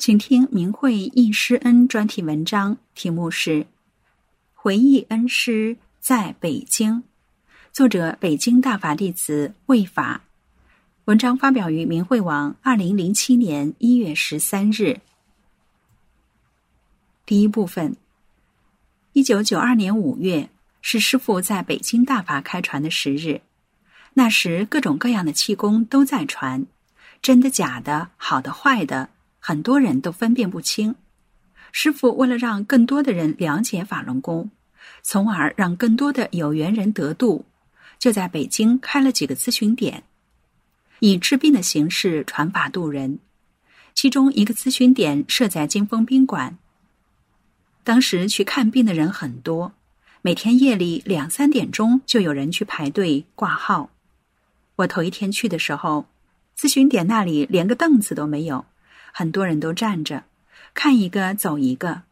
请听明慧忆师恩专题文章，题目是《回忆恩师在北京》，作者北京大法弟子魏法。文章发表于明慧网，二零零七年一月十三日。第一部分：一九九二年五月是师傅在北京大法开传的时日，那时各种各样的气功都在传，真的假的，好的坏的。很多人都分辨不清，师傅为了让更多的人了解法轮功，从而让更多的有缘人得度，就在北京开了几个咨询点，以治病的形式传法度人。其中一个咨询点设在金峰宾馆。当时去看病的人很多，每天夜里两三点钟就有人去排队挂号。我头一天去的时候，咨询点那里连个凳子都没有。很多人都站着，看一个走一个。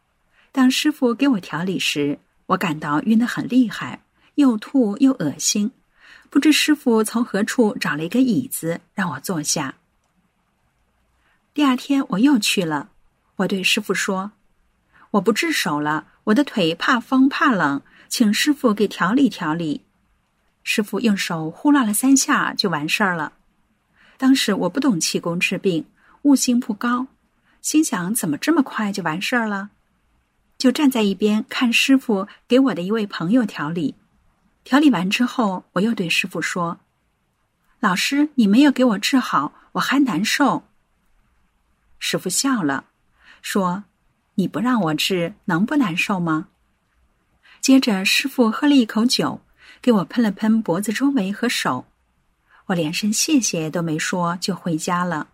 当师傅给我调理时，我感到晕得很厉害，又吐又恶心。不知师傅从何处找了一个椅子让我坐下。第二天我又去了，我对师傅说：“我不治手了，我的腿怕风怕冷，请师傅给调理调理。”师傅用手呼啦了三下就完事儿了。当时我不懂气功治病。悟性不高，心想怎么这么快就完事儿了？就站在一边看师傅给我的一位朋友调理。调理完之后，我又对师傅说：“老师，你没有给我治好，我还难受。”师傅笑了，说：“你不让我治，能不难受吗？”接着，师傅喝了一口酒，给我喷了喷脖子周围和手。我连声谢谢都没说，就回家了。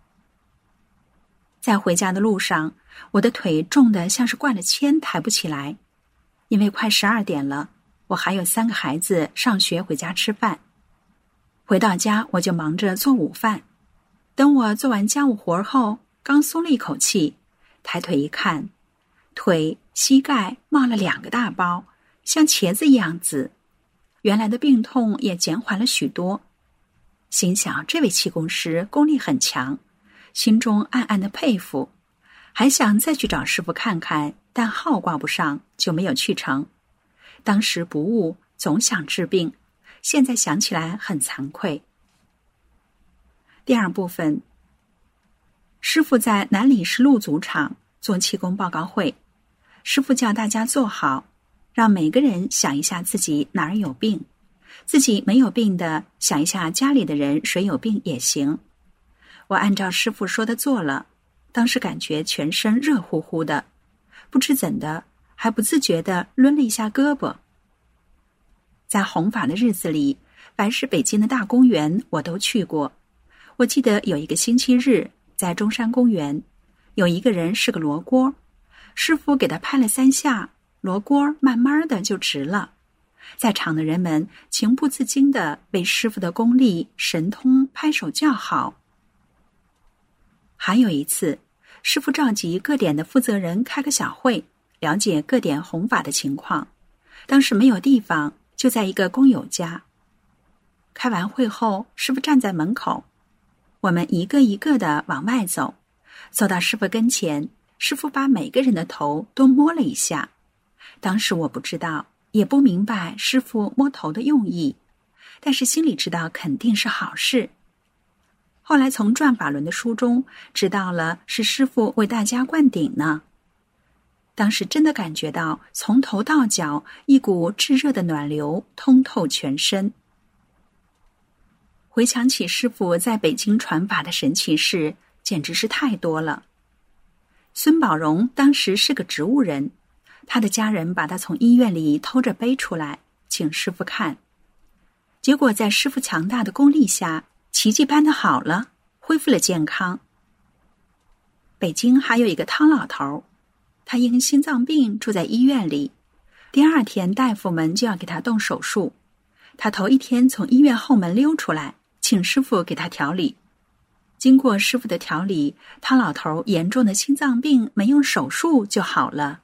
在回家的路上，我的腿重的像是灌了铅，抬不起来。因为快十二点了，我还有三个孩子上学回家吃饭。回到家，我就忙着做午饭。等我做完家务活后，刚松了一口气，抬腿一看，腿膝盖冒了两个大包，像茄子一样紫。原来的病痛也减缓了许多。心想，这位气功师功力很强。心中暗暗的佩服，还想再去找师傅看看，但号挂不上，就没有去成。当时不悟，总想治病，现在想起来很惭愧。第二部分，师傅在南礼士路祖场做气功报告会，师傅叫大家坐好，让每个人想一下自己哪儿有病，自己没有病的，想一下家里的人谁有病也行。我按照师傅说的做了，当时感觉全身热乎乎的，不知怎的，还不自觉的抡了一下胳膊。在弘法的日子里，凡是北京的大公园我都去过。我记得有一个星期日，在中山公园，有一个人是个罗锅，师傅给他拍了三下，罗锅慢慢的就直了。在场的人们情不自禁的为师傅的功力神通拍手叫好。还有一次，师傅召集各点的负责人开个小会，了解各点弘法的情况。当时没有地方，就在一个工友家。开完会后，师傅站在门口，我们一个一个的往外走。走到师傅跟前，师傅把每个人的头都摸了一下。当时我不知道，也不明白师傅摸头的用意，但是心里知道肯定是好事。后来从转法轮的书中知道了，是师傅为大家灌顶呢。当时真的感觉到从头到脚一股炙热的暖流通透全身。回想起师傅在北京传法的神奇事，简直是太多了。孙宝荣当时是个植物人，他的家人把他从医院里偷着背出来，请师傅看。结果在师傅强大的功力下。奇迹般的好了，恢复了健康。北京还有一个汤老头，他因心脏病住在医院里，第二天大夫们就要给他动手术，他头一天从医院后门溜出来，请师傅给他调理。经过师傅的调理，汤老头严重的心脏病没用手术就好了。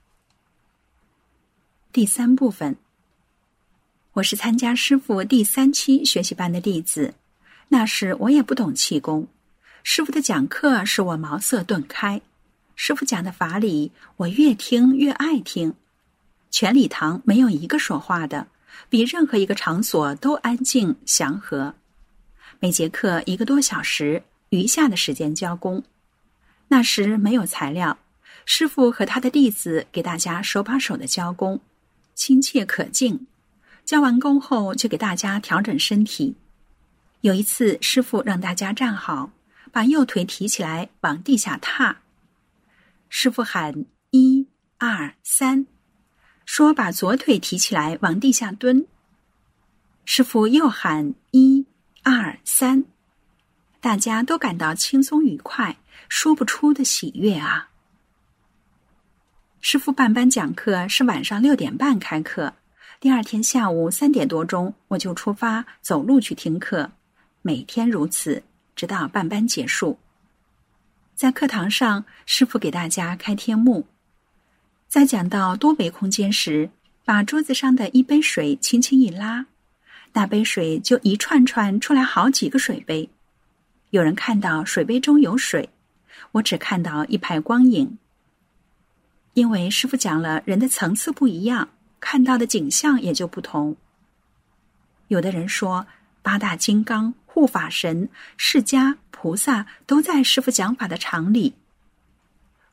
第三部分，我是参加师傅第三期学习班的弟子，那时我也不懂气功，师傅的讲课使我茅塞顿开，师傅讲的法理我越听越爱听，全礼堂没有一个说话的，比任何一个场所都安静祥和，每节课一个多小时。余下的时间教功，那时没有材料，师傅和他的弟子给大家手把手的教功，亲切可敬。教完功后，就给大家调整身体。有一次，师傅让大家站好，把右腿提起来往地下踏。师傅喊一二三，说把左腿提起来往地下蹲。师傅又喊一二三。大家都感到轻松愉快，说不出的喜悦啊！师傅办班讲课是晚上六点半开课，第二天下午三点多钟我就出发走路去听课，每天如此，直到半班结束。在课堂上，师傅给大家开天幕，在讲到多维空间时，把桌子上的一杯水轻轻一拉，那杯水就一串串出来好几个水杯。有人看到水杯中有水，我只看到一排光影。因为师傅讲了，人的层次不一样，看到的景象也就不同。有的人说，八大金刚、护法神、释迦菩萨都在师傅讲法的场里。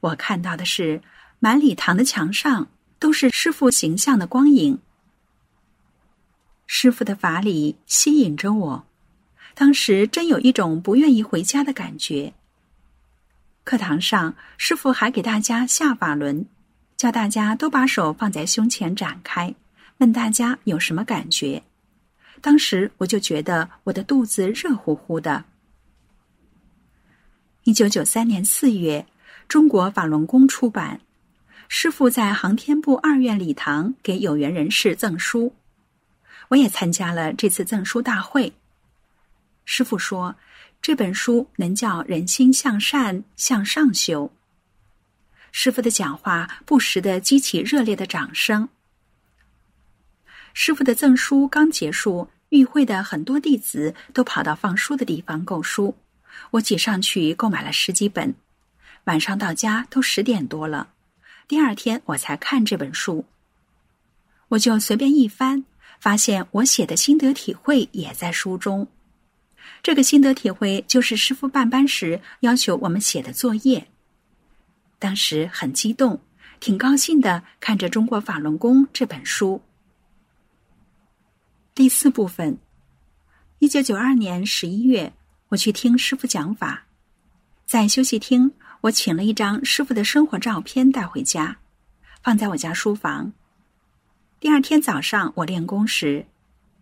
我看到的是，满礼堂的墙上都是师傅形象的光影。师傅的法理吸引着我。当时真有一种不愿意回家的感觉。课堂上，师傅还给大家下法轮，叫大家都把手放在胸前展开，问大家有什么感觉。当时我就觉得我的肚子热乎乎的。一九九三年四月，中国法轮功出版，师傅在航天部二院礼堂给有缘人士赠书，我也参加了这次赠书大会。师傅说：“这本书能叫人心向善、向上修。”师傅的讲话不时的激起热烈的掌声。师傅的赠书刚结束，与会的很多弟子都跑到放书的地方购书，我挤上去购买了十几本。晚上到家都十点多了，第二天我才看这本书。我就随便一翻，发现我写的心得体会也在书中。这个心得体会就是师傅办班时要求我们写的作业。当时很激动，挺高兴的，看着《中国法轮功》这本书。第四部分，一九九二年十一月，我去听师傅讲法，在休息厅，我请了一张师傅的生活照片带回家，放在我家书房。第二天早上，我练功时，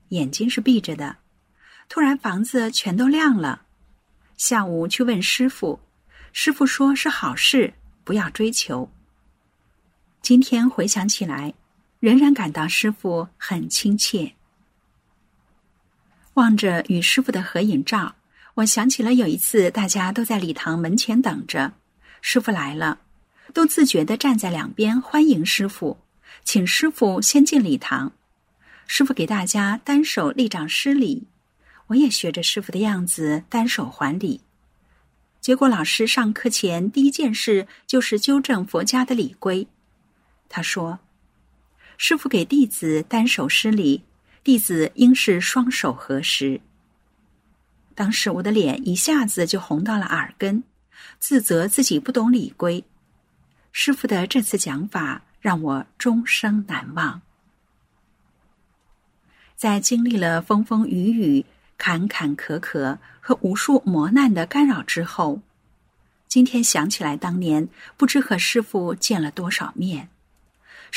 眼睛是闭着的。突然，房子全都亮了。下午去问师傅，师傅说是好事，不要追求。今天回想起来，仍然感到师傅很亲切。望着与师傅的合影照，我想起了有一次，大家都在礼堂门前等着，师傅来了，都自觉的站在两边欢迎师傅，请师傅先进礼堂。师傅给大家单手立掌施礼。我也学着师傅的样子单手还礼，结果老师上课前第一件事就是纠正佛家的礼规。他说：“师傅给弟子单手施礼，弟子应是双手合十。”当时我的脸一下子就红到了耳根，自责自己不懂礼规。师傅的这次讲法让我终生难忘。在经历了风风雨雨。坎坎坷坷和无数磨难的干扰之后，今天想起来，当年不知和师傅见了多少面。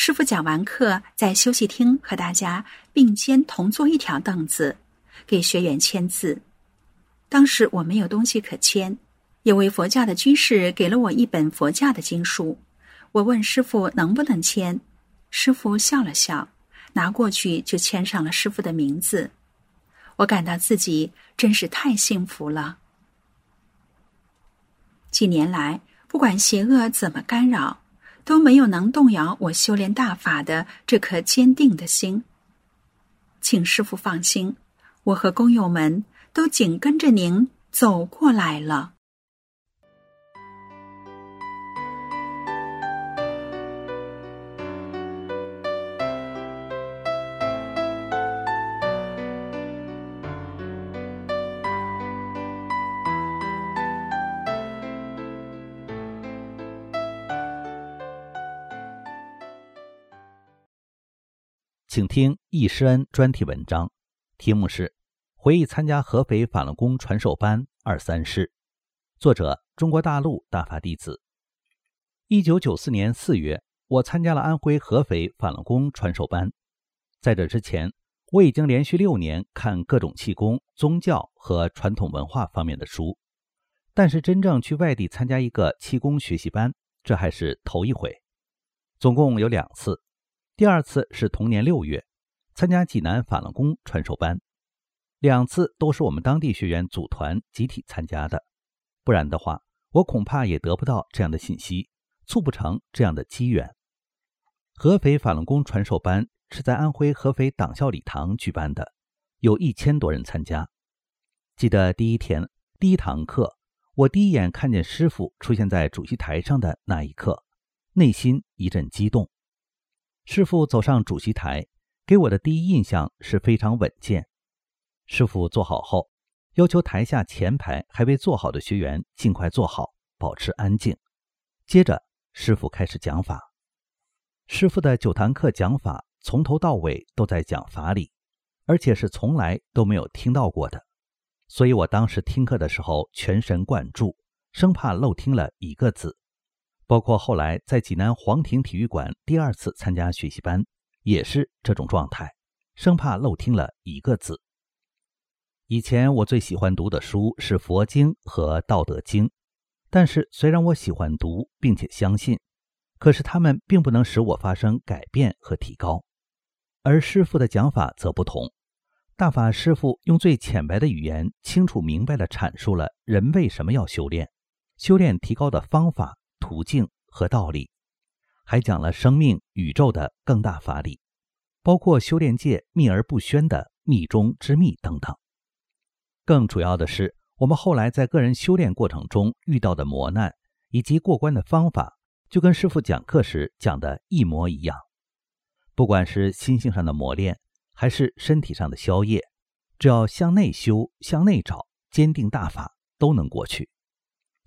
师傅讲完课，在休息厅和大家并肩同坐一条凳子，给学员签字。当时我没有东西可签，有位佛教的居士给了我一本佛教的经书，我问师傅能不能签，师傅笑了笑，拿过去就签上了师傅的名字。我感到自己真是太幸福了。几年来，不管邪恶怎么干扰，都没有能动摇我修炼大法的这颗坚定的心。请师傅放心，我和工友们。都紧跟着您走过来了。请听易师恩专题文章，题目是。回忆参加合肥法轮功传授班二三事，作者中国大陆大法弟子。一九九四年四月，我参加了安徽合肥法轮功传授班。在这之前，我已经连续六年看各种气功、宗教和传统文化方面的书，但是真正去外地参加一个气功学习班，这还是头一回。总共有两次，第二次是同年六月，参加济南法轮功传授班。两次都是我们当地学员组团集体参加的，不然的话，我恐怕也得不到这样的信息，促不成这样的机缘。合肥法轮功传授班是在安徽合肥党校礼堂举办的，有一千多人参加。记得第一天第一堂课，我第一眼看见师傅出现在主席台上的那一刻，内心一阵激动。师傅走上主席台，给我的第一印象是非常稳健。师傅坐好后，要求台下前排还未坐好的学员尽快坐好，保持安静。接着，师傅开始讲法。师傅的九堂课讲法从头到尾都在讲法理，而且是从来都没有听到过的。所以我当时听课的时候全神贯注，生怕漏听了一个字。包括后来在济南皇庭体育馆第二次参加学习班，也是这种状态，生怕漏听了一个字。以前我最喜欢读的书是佛经和道德经，但是虽然我喜欢读并且相信，可是他们并不能使我发生改变和提高。而师傅的讲法则不同，大法师傅用最浅白的语言，清楚明白地阐述了人为什么要修炼、修炼提高的方法、途径和道理，还讲了生命、宇宙的更大法理，包括修炼界秘而不宣的秘中之秘等等。更主要的是，我们后来在个人修炼过程中遇到的磨难以及过关的方法，就跟师傅讲课时讲的一模一样。不管是心性上的磨练，还是身体上的消业，只要向内修、向内找，坚定大法，都能过去。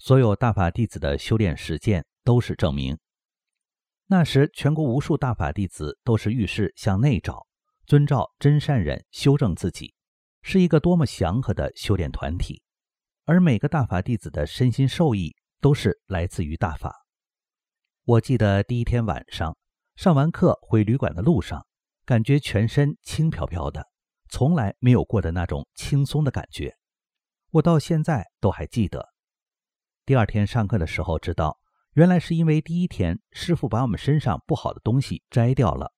所有大法弟子的修炼实践都是证明。那时，全国无数大法弟子都是遇事向内找，遵照真善忍修正自己。是一个多么祥和的修炼团体，而每个大法弟子的身心受益都是来自于大法。我记得第一天晚上上完课回旅馆的路上，感觉全身轻飘飘的，从来没有过的那种轻松的感觉，我到现在都还记得。第二天上课的时候，知道原来是因为第一天师傅把我们身上不好的东西摘掉了。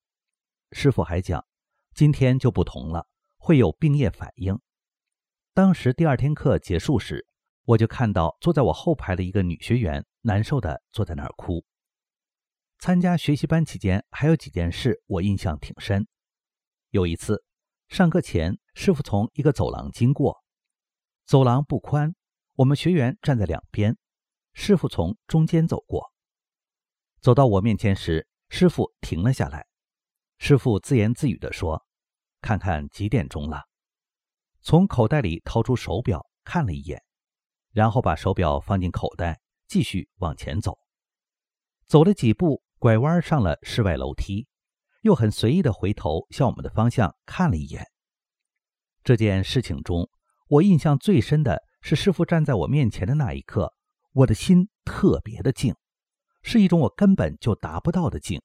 师傅还讲，今天就不同了。会有病液反应。当时第二天课结束时，我就看到坐在我后排的一个女学员难受的坐在那儿哭。参加学习班期间，还有几件事我印象挺深。有一次上课前，师傅从一个走廊经过，走廊不宽，我们学员站在两边，师傅从中间走过，走到我面前时，师傅停了下来。师傅自言自语地说。看看几点钟了，从口袋里掏出手表看了一眼，然后把手表放进口袋，继续往前走。走了几步，拐弯上了室外楼梯，又很随意的回头向我们的方向看了一眼。这件事情中，我印象最深的是师傅站在我面前的那一刻，我的心特别的静，是一种我根本就达不到的静，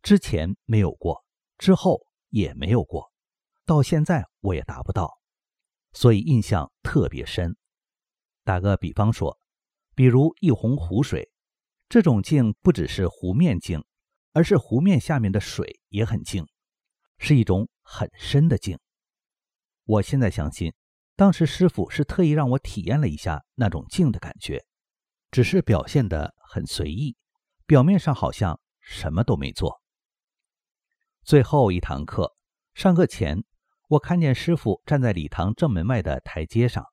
之前没有过，之后也没有过。到现在我也达不到，所以印象特别深。打个比方说，比如一泓湖水，这种静不只是湖面静，而是湖面下面的水也很静，是一种很深的静。我现在相信，当时师傅是特意让我体验了一下那种静的感觉，只是表现得很随意，表面上好像什么都没做。最后一堂课上课前，我看见师傅站在礼堂正门外的台阶上。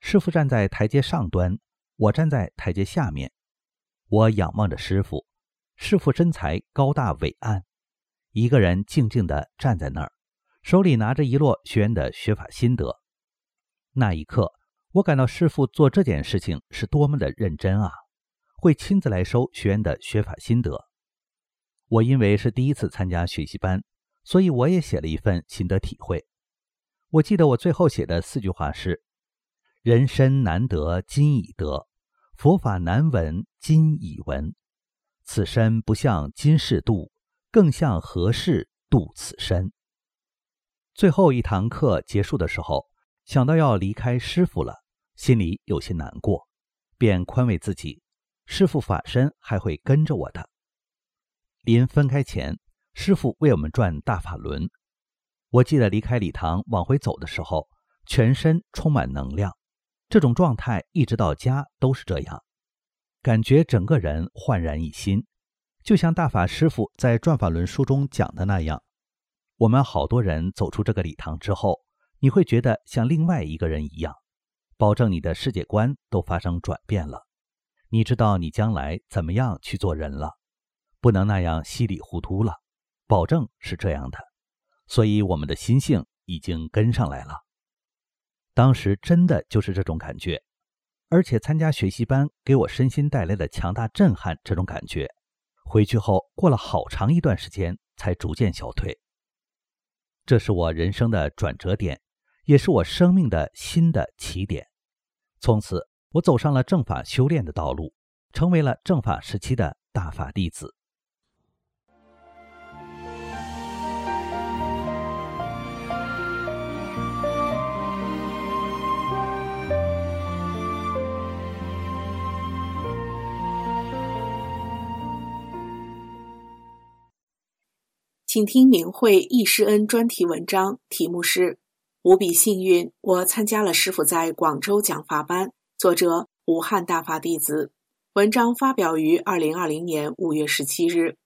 师傅站在台阶上端，我站在台阶下面。我仰望着师傅，师傅身材高大伟岸，一个人静静地站在那儿，手里拿着一摞学员的学法心得。那一刻，我感到师傅做这件事情是多么的认真啊！会亲自来收学员的学法心得。我因为是第一次参加学习班，所以我也写了一份心得体会。我记得我最后写的四句话是。人身难得今已得，佛法难闻今已闻。此身不向今世度，更向何世度此身？最后一堂课结束的时候，想到要离开师傅了，心里有些难过，便宽慰自己：师傅法身还会跟着我的。临分开前，师傅为我们转大法轮。我记得离开礼堂往回走的时候，全身充满能量。这种状态一直到家都是这样，感觉整个人焕然一新，就像大法师傅在《转法轮》书中讲的那样。我们好多人走出这个礼堂之后，你会觉得像另外一个人一样，保证你的世界观都发生转变了。你知道你将来怎么样去做人了，不能那样稀里糊涂了，保证是这样的。所以我们的心性已经跟上来了。当时真的就是这种感觉，而且参加学习班给我身心带来的强大震撼，这种感觉，回去后过了好长一段时间才逐渐消退。这是我人生的转折点，也是我生命的新的起点。从此，我走上了正法修炼的道路，成为了正法时期的大法弟子。请听明慧易师恩专题文章，题目是《无比幸运，我参加了师傅在广州讲法班》，作者武汉大法弟子。文章发表于二零二零年五月十七日。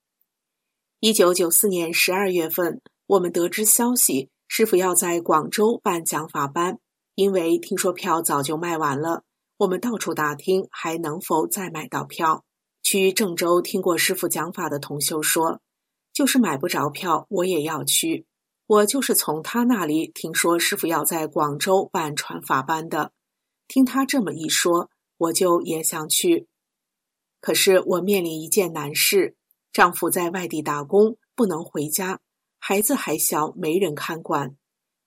一九九四年十二月份，我们得知消息，师傅要在广州办讲法班。因为听说票早就卖完了，我们到处打听还能否再买到票。去郑州听过师傅讲法的同修说。就是买不着票，我也要去。我就是从他那里听说师傅要在广州办传法班的，听他这么一说，我就也想去。可是我面临一件难事：丈夫在外地打工，不能回家，孩子还小，没人看管。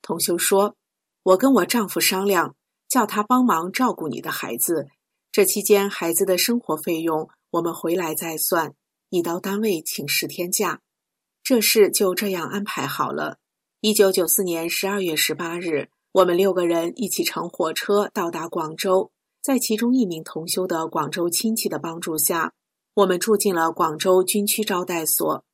同修说：“我跟我丈夫商量，叫他帮忙照顾你的孩子，这期间孩子的生活费用我们回来再算。你到单位请十天假。”这事就这样安排好了。一九九四年十二月十八日，我们六个人一起乘火车到达广州，在其中一名同修的广州亲戚的帮助下，我们住进了广州军区招待所。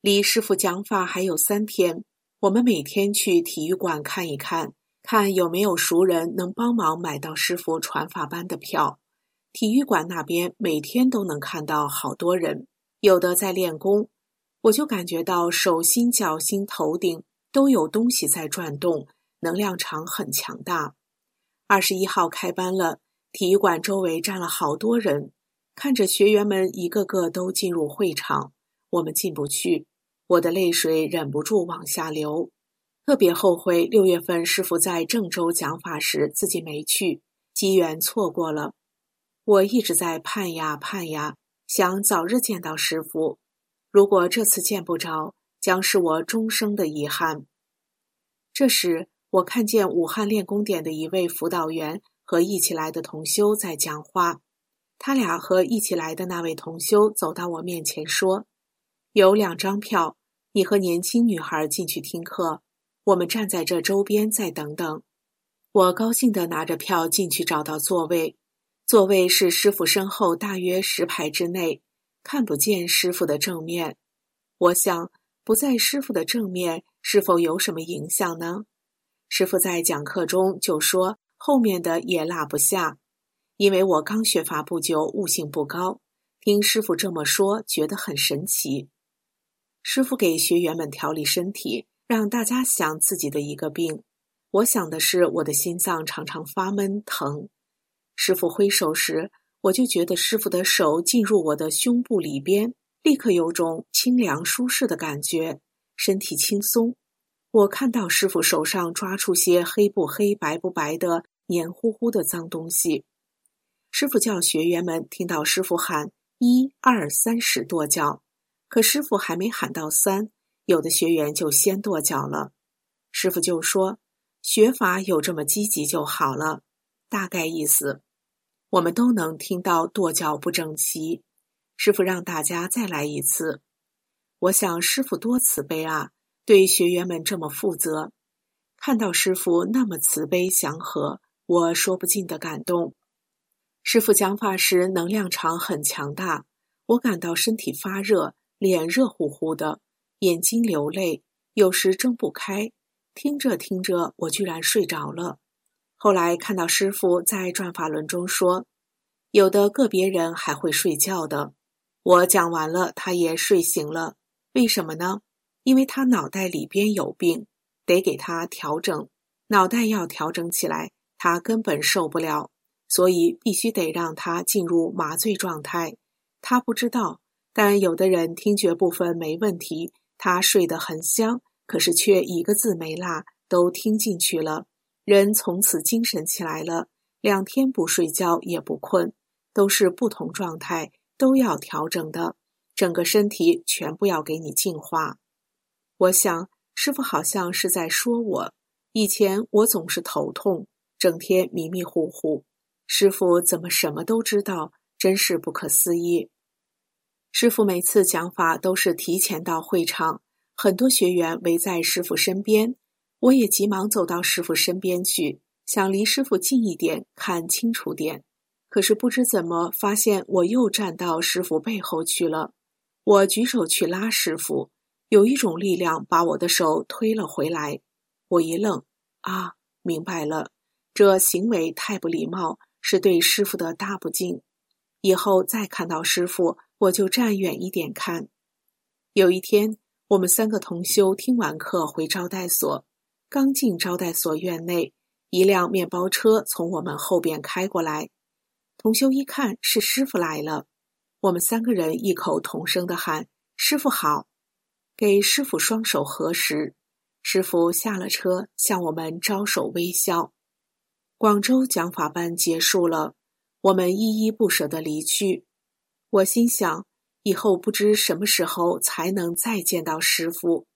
离师傅讲法还有三天，我们每天去体育馆看一看，看有没有熟人能帮忙买到师傅传法班的票。体育馆那边每天都能看到好多人，有的在练功。我就感觉到手心、脚心、头顶都有东西在转动，能量场很强大。二十一号开班了，体育馆周围站了好多人，看着学员们一个个都进入会场，我们进不去，我的泪水忍不住往下流。特别后悔六月份师傅在郑州讲法时自己没去，机缘错过了。我一直在盼呀盼呀，想早日见到师傅。如果这次见不着，将是我终生的遗憾。这时，我看见武汉练功点的一位辅导员和一起来的同修在讲话。他俩和一起来的那位同修走到我面前说：“有两张票，你和年轻女孩进去听课，我们站在这周边再等等。”我高兴地拿着票进去找到座位，座位是师傅身后大约十排之内，看不见师傅的正面。我想，不在师傅的正面，是否有什么影响呢？师傅在讲课中就说，后面的也落不下。因为我刚学法不久，悟性不高，听师傅这么说，觉得很神奇。师傅给学员们调理身体，让大家想自己的一个病。我想的是，我的心脏常常发闷疼。师傅挥手时，我就觉得师傅的手进入我的胸部里边，立刻有种清凉舒适的感觉，身体轻松。我看到师傅手上抓出些黑不黑、白不白的黏糊糊的脏东西。师傅叫学员们听到师傅喊“一二三”十跺脚，可师傅还没喊到三，有的学员就先跺脚了。师傅就说：“学法有这么积极就好了。”大概意思，我们都能听到跺脚不整齐。师傅让大家再来一次。我想师傅多慈悲啊，对学员们这么负责。看到师傅那么慈悲祥和，我说不尽的感动。师傅讲法时能量场很强大，我感到身体发热，脸热乎乎的，眼睛流泪，有时睁不开。听着听着，我居然睡着了。后来看到师傅在转法轮中说，有的个别人还会睡觉的。我讲完了，他也睡醒了。为什么呢？因为他脑袋里边有病，得给他调整。脑袋要调整起来，他根本受不了。所以必须得让他进入麻醉状态。他不知道，但有的人听觉部分没问题，他睡得很香，可是却一个字没落，都听进去了。人从此精神起来了，两天不睡觉也不困，都是不同状态，都要调整的，整个身体全部要给你净化。我想，师傅好像是在说我，以前我总是头痛，整天迷迷糊糊。师傅怎么什么都知道？真是不可思议！师傅每次讲法都是提前到会场，很多学员围在师傅身边，我也急忙走到师傅身边去，想离师傅近一点，看清楚点。可是不知怎么，发现我又站到师傅背后去了。我举手去拉师傅，有一种力量把我的手推了回来。我一愣，啊，明白了，这行为太不礼貌。是对师傅的大不敬，以后再看到师傅，我就站远一点看。有一天，我们三个同修听完课回招待所，刚进招待所院内，一辆面包车从我们后边开过来。同修一看是师傅来了，我们三个人异口同声的喊：“师傅好！”给师傅双手合十。师傅下了车，向我们招手微笑。广州讲法班结束了，我们依依不舍地离去。我心想，以后不知什么时候才能再见到师傅。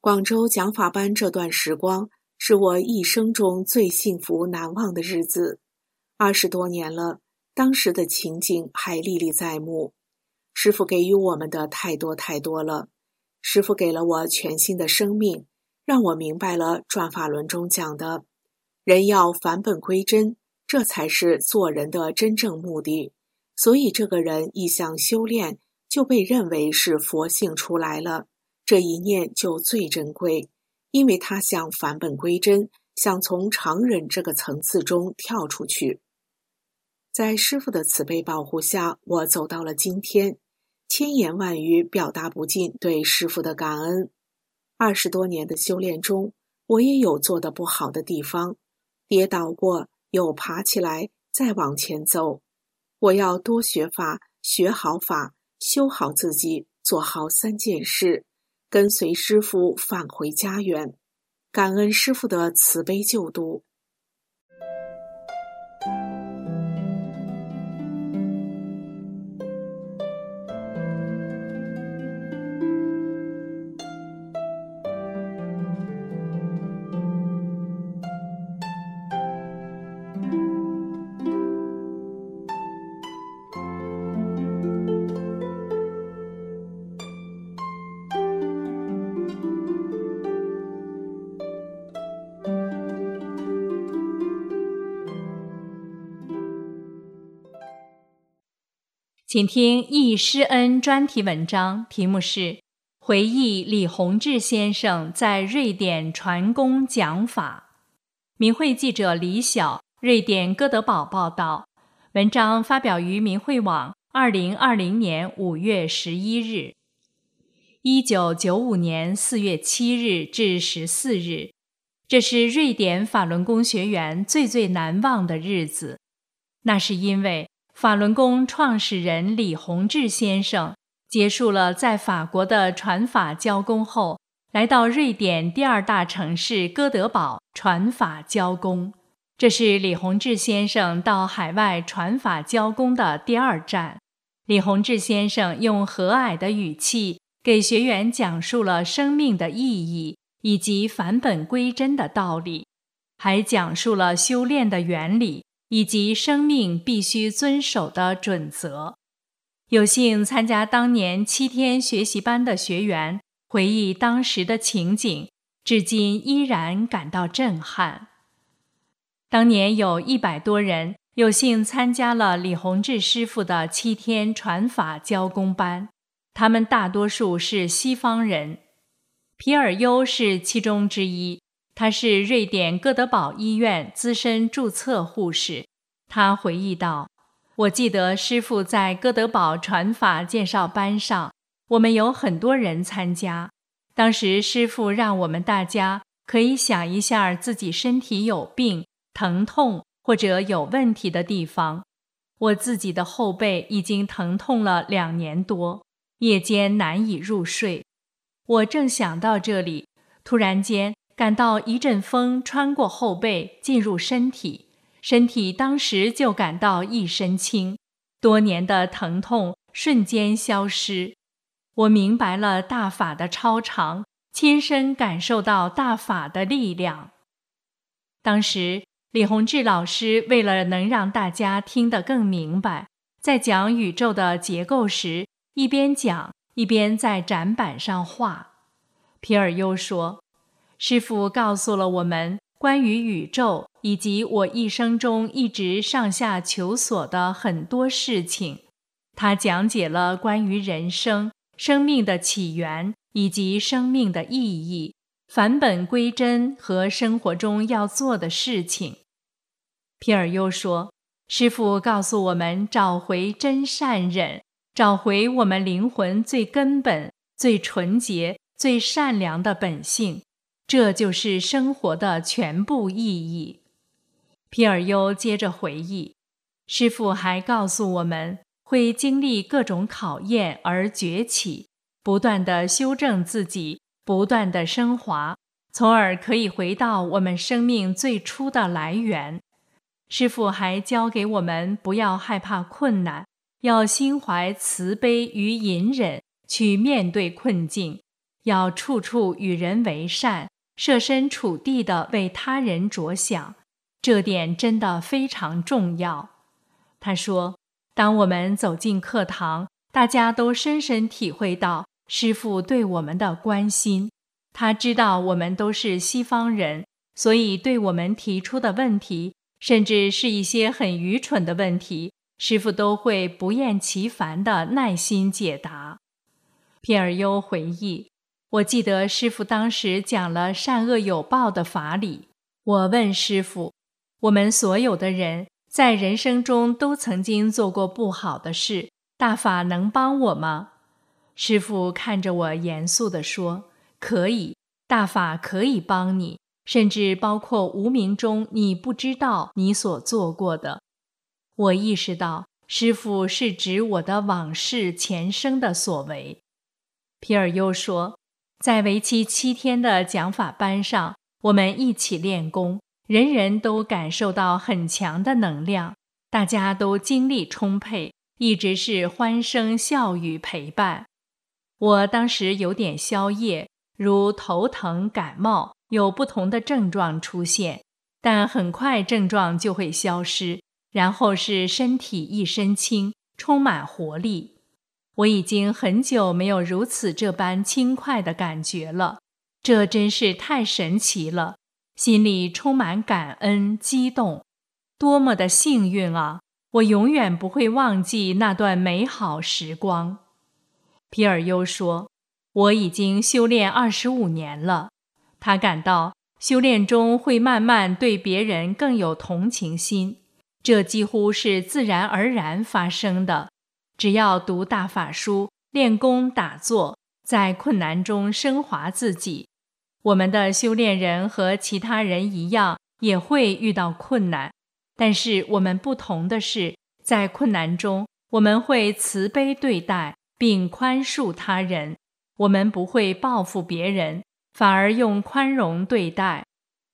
广州讲法班这段时光是我一生中最幸福难忘的日子。二十多年了，当时的情景还历历在目。师傅给予我们的太多太多了，师傅给了我全新的生命，让我明白了转法轮中讲的。人要返本归真，这才是做人的真正目的。所以，这个人一想修炼，就被认为是佛性出来了。这一念就最珍贵，因为他想返本归真，想从常人这个层次中跳出去。在师傅的慈悲保护下，我走到了今天，千言万语表达不尽对师傅的感恩。二十多年的修炼中，我也有做的不好的地方。跌倒过，又爬起来，再往前走。我要多学法，学好法，修好自己，做好三件事，跟随师傅返回家园。感恩师傅的慈悲救度。请听易师恩专题文章，题目是《回忆李洪志先生在瑞典传功讲法》。明慧记者李晓，瑞典哥德堡报道。文章发表于明慧网，二零二零年五月十一日。一九九五年四月七日至十四日，这是瑞典法轮功学员最最难忘的日子。那是因为。法轮功创始人李洪志先生结束了在法国的传法教功后，来到瑞典第二大城市哥德堡传法教功。这是李洪志先生到海外传法教功的第二站。李洪志先生用和蔼的语气给学员讲述了生命的意义以及返本归真的道理，还讲述了修炼的原理。以及生命必须遵守的准则。有幸参加当年七天学习班的学员回忆当时的情景，至今依然感到震撼。当年有一百多人有幸参加了李洪志师傅的七天传法教功班，他们大多数是西方人。皮尔优是其中之一。他是瑞典哥德堡医院资深注册护士。他回忆道：“我记得师傅在哥德堡传法介绍班上，我们有很多人参加。当时师傅让我们大家可以想一下自己身体有病、疼痛或者有问题的地方。我自己的后背已经疼痛了两年多，夜间难以入睡。我正想到这里，突然间。”感到一阵风穿过后背进入身体，身体当时就感到一身轻，多年的疼痛瞬间消失。我明白了大法的超常，亲身感受到大法的力量。当时李洪志老师为了能让大家听得更明白，在讲宇宙的结构时，一边讲一边在展板上画。皮尔优说。师傅告诉了我们关于宇宙以及我一生中一直上下求索的很多事情。他讲解了关于人生、生命的起源以及生命的意义、返本归真和生活中要做的事情。皮尔又说，师傅告诉我们找回真善忍，找回我们灵魂最根本、最纯洁、最善良的本性。这就是生活的全部意义。皮尔优接着回忆，师傅还告诉我们会经历各种考验而崛起，不断的修正自己，不断的升华，从而可以回到我们生命最初的来源。师傅还教给我们不要害怕困难，要心怀慈悲与隐忍去面对困境，要处处与人为善。设身处地的为他人着想，这点真的非常重要。他说：“当我们走进课堂，大家都深深体会到师父对我们的关心。他知道我们都是西方人，所以对我们提出的问题，甚至是一些很愚蠢的问题，师父都会不厌其烦的耐心解答。”皮尔优回忆。我记得师傅当时讲了善恶有报的法理。我问师傅：“我们所有的人在人生中都曾经做过不好的事，大法能帮我吗？”师傅看着我严肃地说：“可以，大法可以帮你，甚至包括无名中你不知道你所做过的。”我意识到师傅是指我的往事前生的所为。皮尔优说。在为期七天的讲法班上，我们一起练功，人人都感受到很强的能量，大家都精力充沛，一直是欢声笑语陪伴。我当时有点宵夜，如头疼、感冒，有不同的症状出现，但很快症状就会消失，然后是身体一身轻，充满活力。我已经很久没有如此这般轻快的感觉了，这真是太神奇了，心里充满感恩激动，多么的幸运啊！我永远不会忘记那段美好时光。皮尔优说：“我已经修炼二十五年了。”他感到修炼中会慢慢对别人更有同情心，这几乎是自然而然发生的。只要读大法书、练功打坐，在困难中升华自己。我们的修炼人和其他人一样，也会遇到困难，但是我们不同的是，在困难中，我们会慈悲对待并宽恕他人，我们不会报复别人。反而用宽容对待，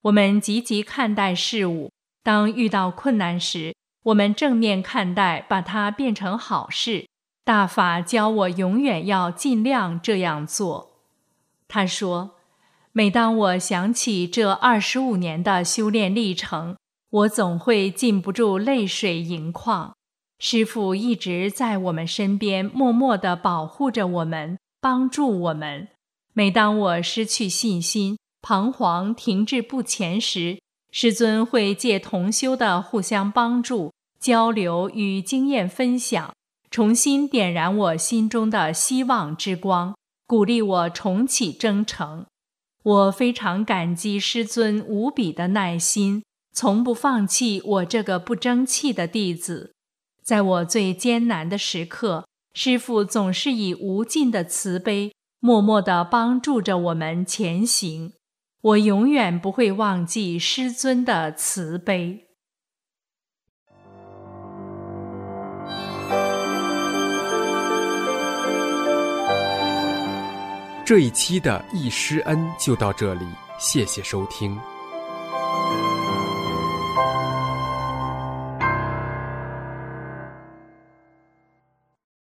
我们积极看待事物。当遇到困难时，我们正面看待，把它变成好事。大法教我永远要尽量这样做。他说：“每当我想起这二十五年的修炼历程，我总会禁不住泪水盈眶。师父一直在我们身边，默默地保护着我们，帮助我们。”每当我失去信心、彷徨、停滞不前时，师尊会借同修的互相帮助、交流与经验分享，重新点燃我心中的希望之光，鼓励我重启征程。我非常感激师尊无比的耐心，从不放弃我这个不争气的弟子。在我最艰难的时刻，师父总是以无尽的慈悲。默默地帮助着我们前行，我永远不会忘记师尊的慈悲。这一期的易师恩就到这里，谢谢收听。